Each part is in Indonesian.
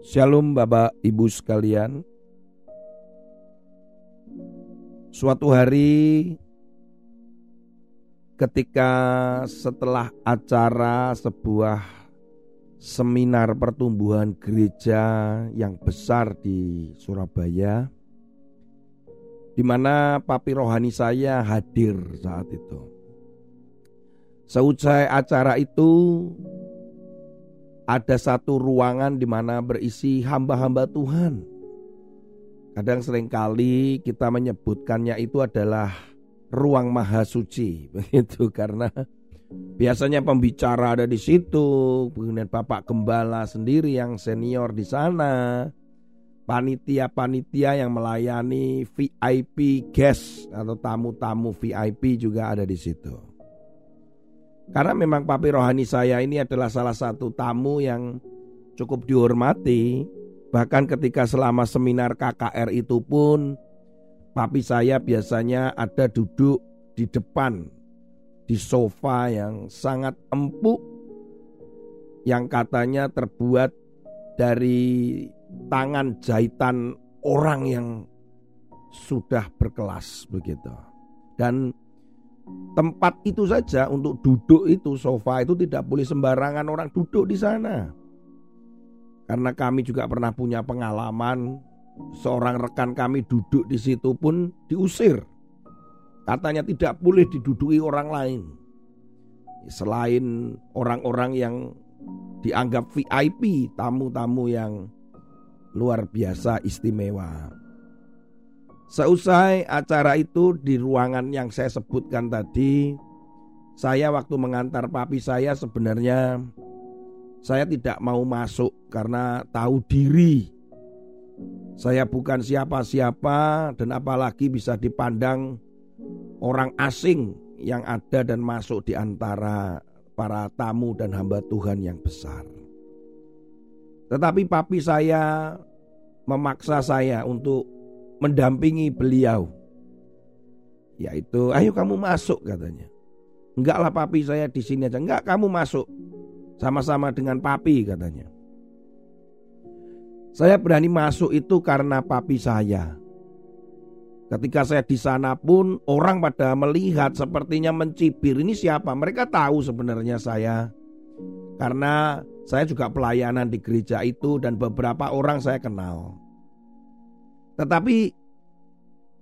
Shalom Bapak Ibu sekalian. Suatu hari ketika setelah acara sebuah seminar pertumbuhan gereja yang besar di Surabaya di mana papi rohani saya hadir saat itu. Seusai acara itu ada satu ruangan di mana berisi hamba-hamba Tuhan. Kadang sering kali kita menyebutkannya itu adalah ruang maha suci begitu karena biasanya pembicara ada di situ, kemudian Bapak Gembala sendiri yang senior di sana, panitia-panitia yang melayani VIP guest atau tamu-tamu VIP juga ada di situ. Karena memang papi rohani saya ini adalah salah satu tamu yang cukup dihormati. Bahkan ketika selama seminar KKR itu pun papi saya biasanya ada duduk di depan di sofa yang sangat empuk yang katanya terbuat dari tangan jahitan orang yang sudah berkelas begitu. Dan tempat itu saja untuk duduk itu sofa itu tidak boleh sembarangan orang duduk di sana. Karena kami juga pernah punya pengalaman seorang rekan kami duduk di situ pun diusir. Katanya tidak boleh diduduki orang lain. Selain orang-orang yang dianggap VIP, tamu-tamu yang luar biasa istimewa. Seusai acara itu di ruangan yang saya sebutkan tadi, saya waktu mengantar papi saya sebenarnya saya tidak mau masuk karena tahu diri. Saya bukan siapa-siapa dan apalagi bisa dipandang orang asing yang ada dan masuk di antara para tamu dan hamba Tuhan yang besar. Tetapi papi saya memaksa saya untuk mendampingi beliau. Yaitu, ayo kamu masuk katanya. Enggaklah papi saya di sini aja. Enggak, kamu masuk. Sama-sama dengan papi katanya. Saya berani masuk itu karena papi saya. Ketika saya di sana pun orang pada melihat sepertinya mencibir ini siapa? Mereka tahu sebenarnya saya. Karena saya juga pelayanan di gereja itu dan beberapa orang saya kenal. Tetapi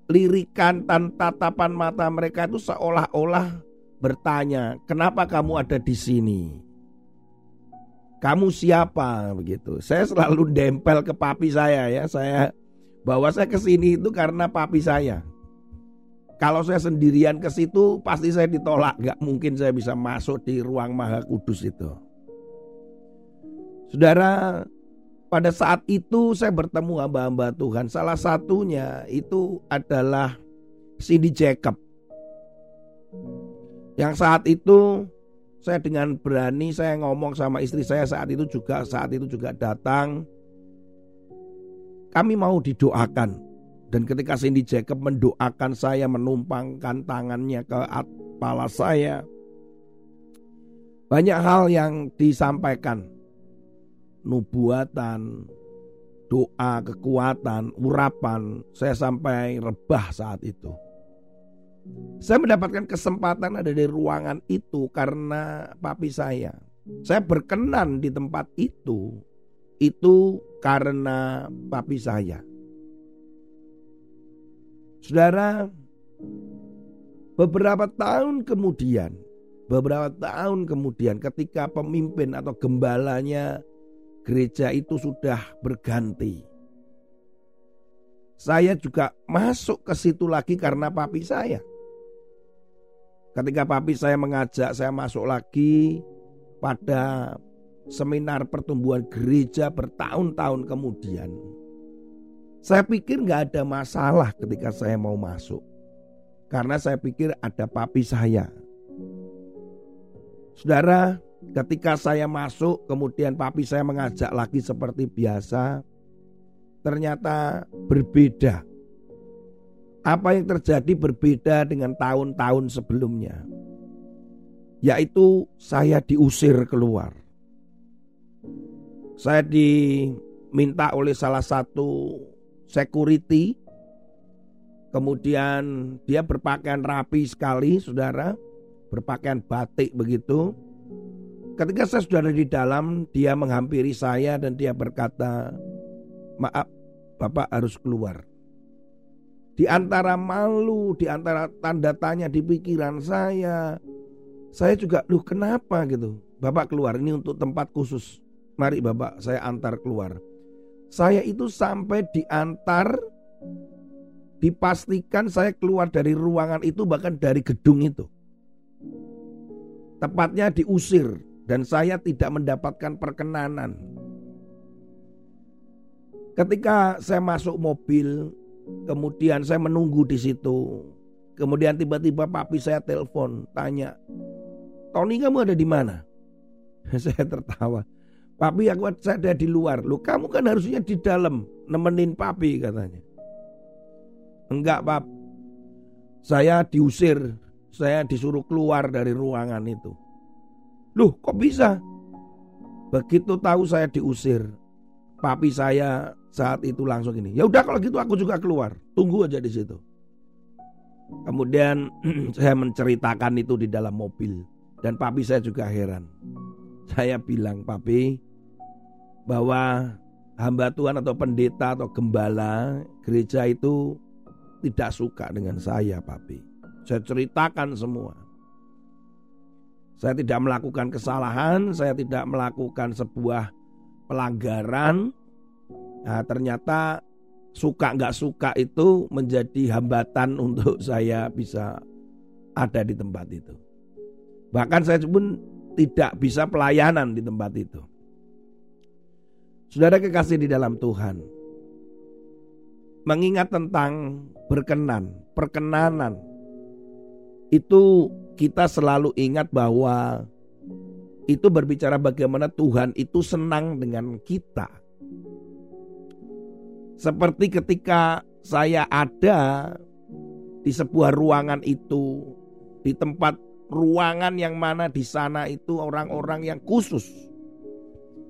lirikan dan tatapan mata mereka itu seolah-olah bertanya, "Kenapa kamu ada di sini?" Kamu siapa begitu? Saya selalu dempel ke papi saya ya. Saya bawa saya ke sini itu karena papi saya. Kalau saya sendirian ke situ pasti saya ditolak. Gak mungkin saya bisa masuk di ruang maha kudus itu. Saudara, pada saat itu saya bertemu hamba-hamba Tuhan. Salah satunya itu adalah Cindy Jacob. Yang saat itu saya dengan berani saya ngomong sama istri saya saat itu juga saat itu juga datang. Kami mau didoakan. Dan ketika Cindy Jacob mendoakan saya menumpangkan tangannya ke kepala saya. Banyak hal yang disampaikan nubuatan, doa, kekuatan, urapan, saya sampai rebah saat itu. Saya mendapatkan kesempatan ada di ruangan itu karena papi saya. Saya berkenan di tempat itu, itu karena papi saya. Saudara, beberapa tahun kemudian, beberapa tahun kemudian ketika pemimpin atau gembalanya gereja itu sudah berganti. Saya juga masuk ke situ lagi karena papi saya. Ketika papi saya mengajak saya masuk lagi pada seminar pertumbuhan gereja bertahun-tahun kemudian. Saya pikir nggak ada masalah ketika saya mau masuk. Karena saya pikir ada papi saya. Saudara, ketika saya masuk kemudian papi saya mengajak lagi seperti biasa. Ternyata berbeda. Apa yang terjadi berbeda dengan tahun-tahun sebelumnya. Yaitu saya diusir keluar. Saya diminta oleh salah satu security. Kemudian dia berpakaian rapi sekali, saudara. Berpakaian batik begitu. Ketika saya sudah ada di dalam, dia menghampiri saya dan dia berkata, "Maaf, Bapak harus keluar." Di antara malu, di antara tanda tanya di pikiran saya, saya juga, "Loh, kenapa gitu?" Bapak keluar ini untuk tempat khusus. Mari Bapak, saya antar keluar." Saya itu sampai diantar dipastikan saya keluar dari ruangan itu bahkan dari gedung itu. Tepatnya diusir dan saya tidak mendapatkan perkenanan. Ketika saya masuk mobil, kemudian saya menunggu di situ. Kemudian tiba-tiba papi saya telepon, tanya, "Tony kamu ada di mana?" saya tertawa. Papi aku saya ada di luar. Lu kamu kan harusnya di dalam nemenin papi katanya. Enggak, Pap. Saya diusir. Saya disuruh keluar dari ruangan itu. Loh kok bisa? Begitu tahu saya diusir, papi saya saat itu langsung ini. Ya udah kalau gitu aku juga keluar. Tunggu aja di situ. Kemudian saya menceritakan itu di dalam mobil dan papi saya juga heran. Saya bilang, "Papi, bahwa hamba Tuhan atau pendeta atau gembala gereja itu tidak suka dengan saya, Papi." Saya ceritakan semua. Saya tidak melakukan kesalahan, saya tidak melakukan sebuah pelanggaran. Nah, ternyata suka nggak suka itu menjadi hambatan untuk saya bisa ada di tempat itu. Bahkan saya pun tidak bisa pelayanan di tempat itu. Saudara kekasih di dalam Tuhan, mengingat tentang berkenan, perkenanan, itu kita selalu ingat bahwa itu berbicara bagaimana Tuhan itu senang dengan kita. Seperti ketika saya ada di sebuah ruangan itu, di tempat ruangan yang mana di sana itu orang-orang yang khusus.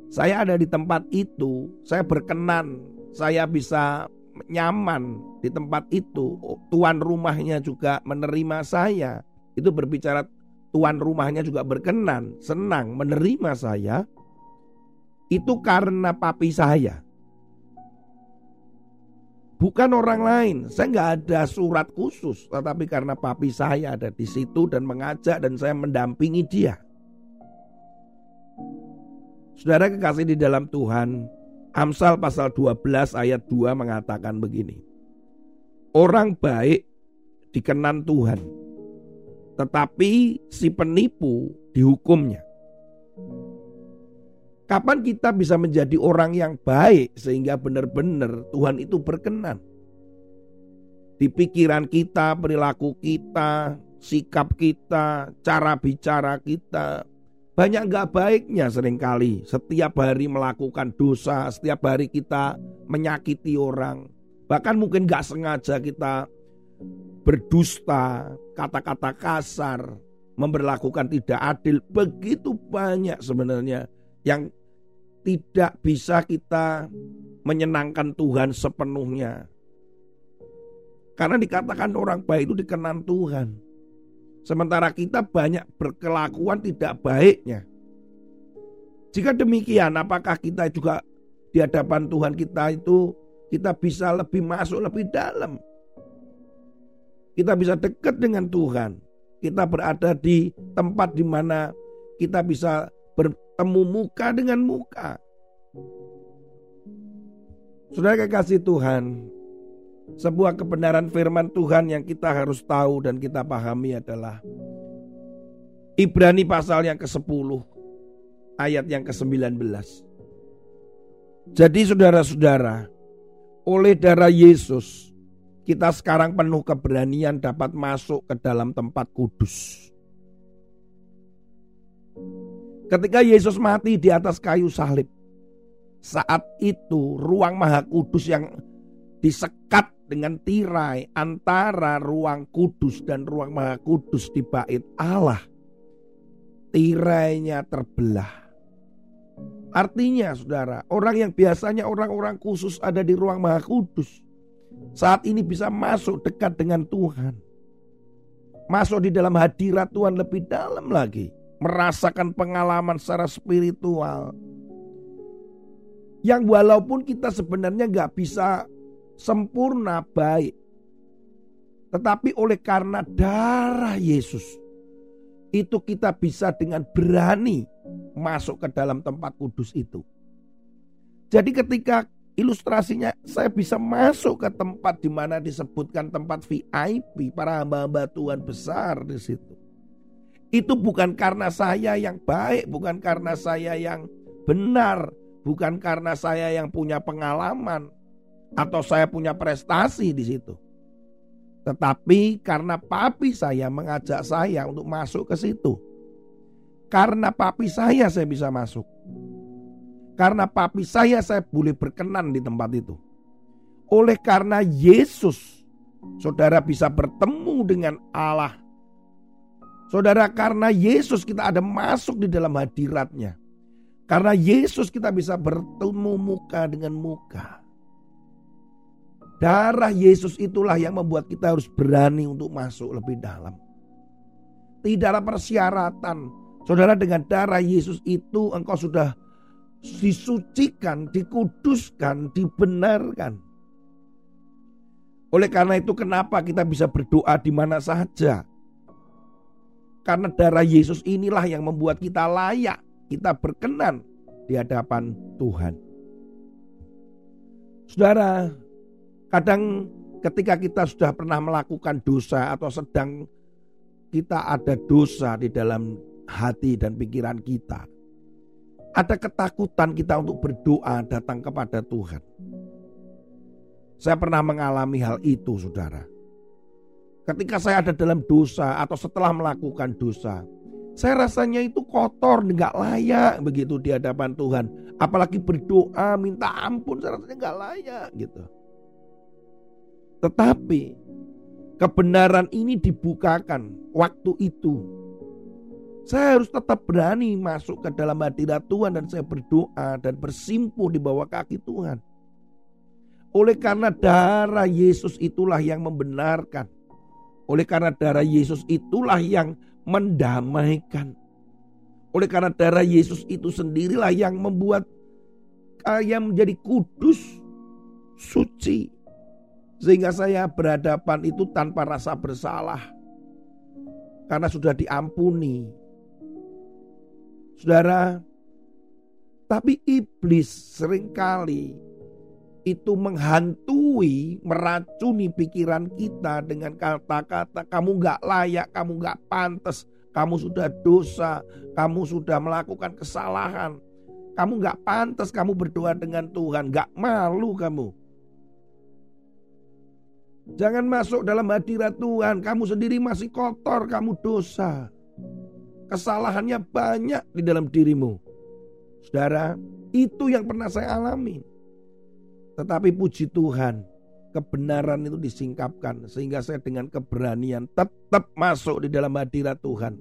Saya ada di tempat itu, saya berkenan, saya bisa nyaman di tempat itu. Tuan rumahnya juga menerima saya itu berbicara tuan rumahnya juga berkenan, senang menerima saya. Itu karena papi saya. Bukan orang lain, saya nggak ada surat khusus, tetapi karena papi saya ada di situ dan mengajak dan saya mendampingi dia. Saudara kekasih di dalam Tuhan, Amsal pasal 12 ayat 2 mengatakan begini. Orang baik dikenan Tuhan, tetapi si penipu dihukumnya. Kapan kita bisa menjadi orang yang baik sehingga benar-benar Tuhan itu berkenan? Di pikiran kita, perilaku kita, sikap kita, cara bicara kita, banyak gak baiknya sering kali. Setiap hari melakukan dosa, setiap hari kita menyakiti orang. Bahkan mungkin gak sengaja kita berdusta, kata-kata kasar, memperlakukan tidak adil. Begitu banyak sebenarnya yang tidak bisa kita menyenangkan Tuhan sepenuhnya. Karena dikatakan orang baik itu dikenan Tuhan. Sementara kita banyak berkelakuan tidak baiknya. Jika demikian, apakah kita juga di hadapan Tuhan kita itu kita bisa lebih masuk lebih dalam? Kita bisa dekat dengan Tuhan. Kita berada di tempat di mana kita bisa bertemu muka dengan muka. Saudara kekasih Tuhan, sebuah kebenaran firman Tuhan yang kita harus tahu dan kita pahami adalah Ibrani pasal yang ke-10 ayat yang ke-19. Jadi saudara-saudara, oleh darah Yesus kita sekarang penuh keberanian dapat masuk ke dalam tempat kudus. Ketika Yesus mati di atas kayu salib, saat itu ruang maha kudus yang disekat dengan tirai antara ruang kudus dan ruang maha kudus di bait Allah tirainya terbelah. Artinya saudara, orang yang biasanya orang-orang khusus ada di ruang maha kudus. Saat ini bisa masuk dekat dengan Tuhan. Masuk di dalam hadirat Tuhan lebih dalam lagi. Merasakan pengalaman secara spiritual. Yang walaupun kita sebenarnya nggak bisa sempurna baik. Tetapi oleh karena darah Yesus itu kita bisa dengan berani masuk ke dalam tempat kudus itu. Jadi ketika ilustrasinya saya bisa masuk ke tempat di mana disebutkan tempat VIP para hamba-hamba Tuhan besar di situ. Itu bukan karena saya yang baik, bukan karena saya yang benar, bukan karena saya yang punya pengalaman atau saya punya prestasi di situ. Tetapi karena papi saya mengajak saya untuk masuk ke situ. Karena papi saya saya bisa masuk. Karena papi saya saya boleh berkenan di tempat itu. Oleh karena Yesus, saudara bisa bertemu dengan Allah. Saudara karena Yesus kita ada masuk di dalam hadiratnya. Karena Yesus kita bisa bertemu muka dengan muka. Darah Yesus itulah yang membuat kita harus berani untuk masuk lebih dalam. Tidak ada persyaratan. Saudara dengan darah Yesus itu engkau sudah disucikan, dikuduskan, dibenarkan. Oleh karena itu kenapa kita bisa berdoa di mana saja? Karena darah Yesus inilah yang membuat kita layak, kita berkenan di hadapan Tuhan. Saudara, Kadang ketika kita sudah pernah melakukan dosa atau sedang kita ada dosa di dalam hati dan pikiran kita. Ada ketakutan kita untuk berdoa datang kepada Tuhan. Saya pernah mengalami hal itu saudara. Ketika saya ada dalam dosa atau setelah melakukan dosa. Saya rasanya itu kotor, nggak layak begitu di hadapan Tuhan. Apalagi berdoa minta ampun, saya rasanya nggak layak gitu. Tetapi kebenaran ini dibukakan waktu itu. Saya harus tetap berani masuk ke dalam hadirat Tuhan dan saya berdoa dan bersimpuh di bawah kaki Tuhan. Oleh karena darah Yesus itulah yang membenarkan. Oleh karena darah Yesus itulah yang mendamaikan. Oleh karena darah Yesus itu sendirilah yang membuat kalian menjadi kudus, suci, sehingga saya berhadapan itu tanpa rasa bersalah. Karena sudah diampuni. Saudara, tapi iblis sering kali itu menghantui, meracuni pikiran kita dengan kata-kata kamu gak layak, kamu gak pantas, kamu sudah dosa, kamu sudah melakukan kesalahan, kamu gak pantas, kamu berdoa dengan Tuhan, gak malu kamu. Jangan masuk dalam hadirat Tuhan. Kamu sendiri masih kotor, kamu dosa. Kesalahannya banyak di dalam dirimu. Saudara, itu yang pernah saya alami. Tetapi puji Tuhan, kebenaran itu disingkapkan sehingga saya dengan keberanian tetap masuk di dalam hadirat Tuhan.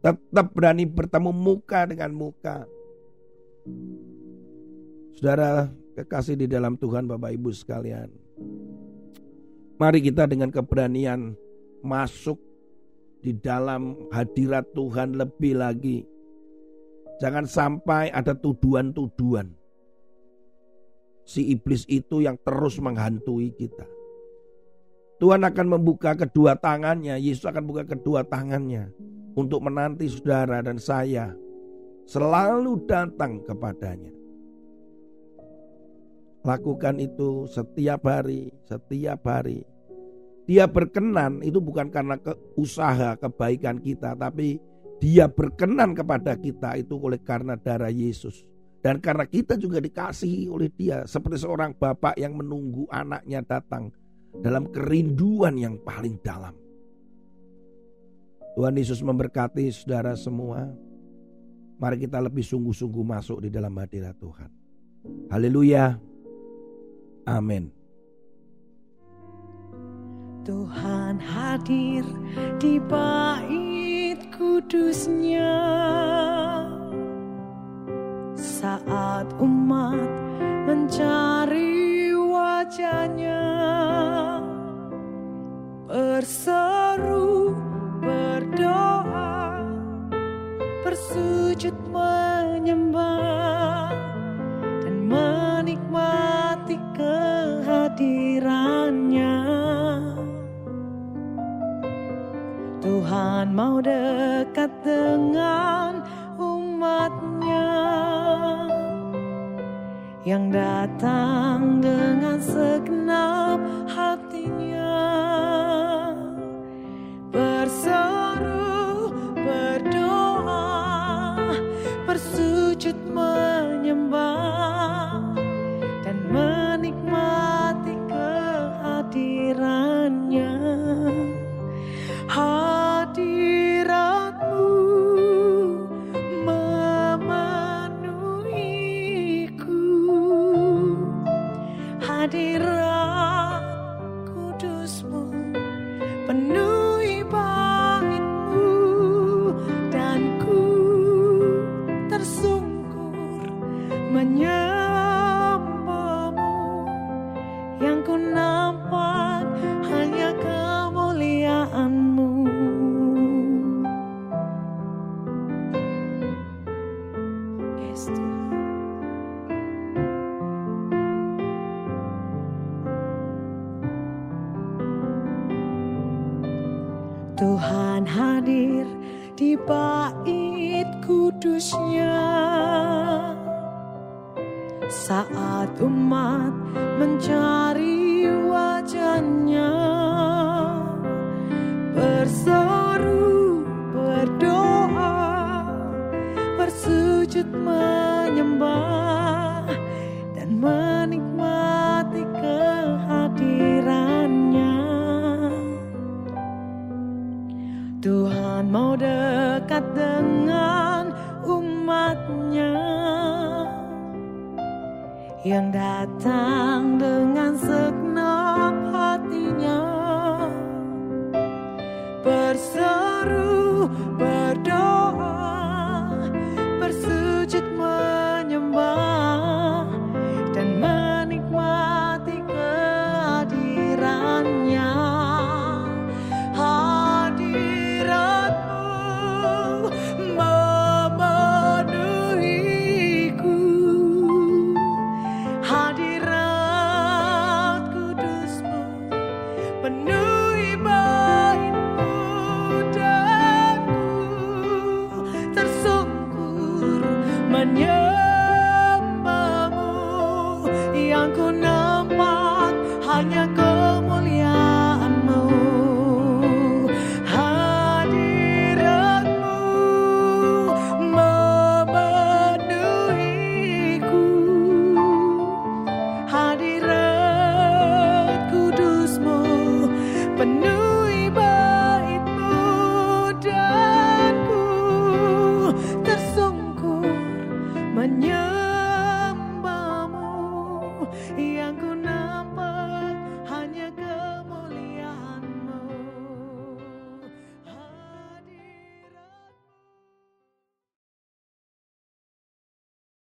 Tetap berani bertemu muka dengan muka. Saudara, kekasih di dalam Tuhan Bapak Ibu sekalian. Mari kita dengan keberanian masuk di dalam hadirat Tuhan lebih lagi. Jangan sampai ada tuduhan-tuduhan. Si iblis itu yang terus menghantui kita. Tuhan akan membuka kedua tangannya, Yesus akan buka kedua tangannya untuk menanti saudara dan saya selalu datang kepadanya. Lakukan itu setiap hari, setiap hari. Dia berkenan itu bukan karena ke usaha kebaikan kita, tapi Dia berkenan kepada kita itu oleh karena darah Yesus. Dan karena kita juga dikasihi oleh dia seperti seorang bapak yang menunggu anaknya datang dalam kerinduan yang paling dalam. Tuhan Yesus memberkati saudara semua. Mari kita lebih sungguh-sungguh masuk di dalam hadirat Tuhan. Haleluya. Amin. Tuhan hadir di bait kudusnya. Saat umat mencari wajahnya berseru berdoa bersujud menyembah Tuhan mau dekat dengan umatnya. Yang datang dengan segenap hatinya. Berseru berdoa bersujud menyembah yang datang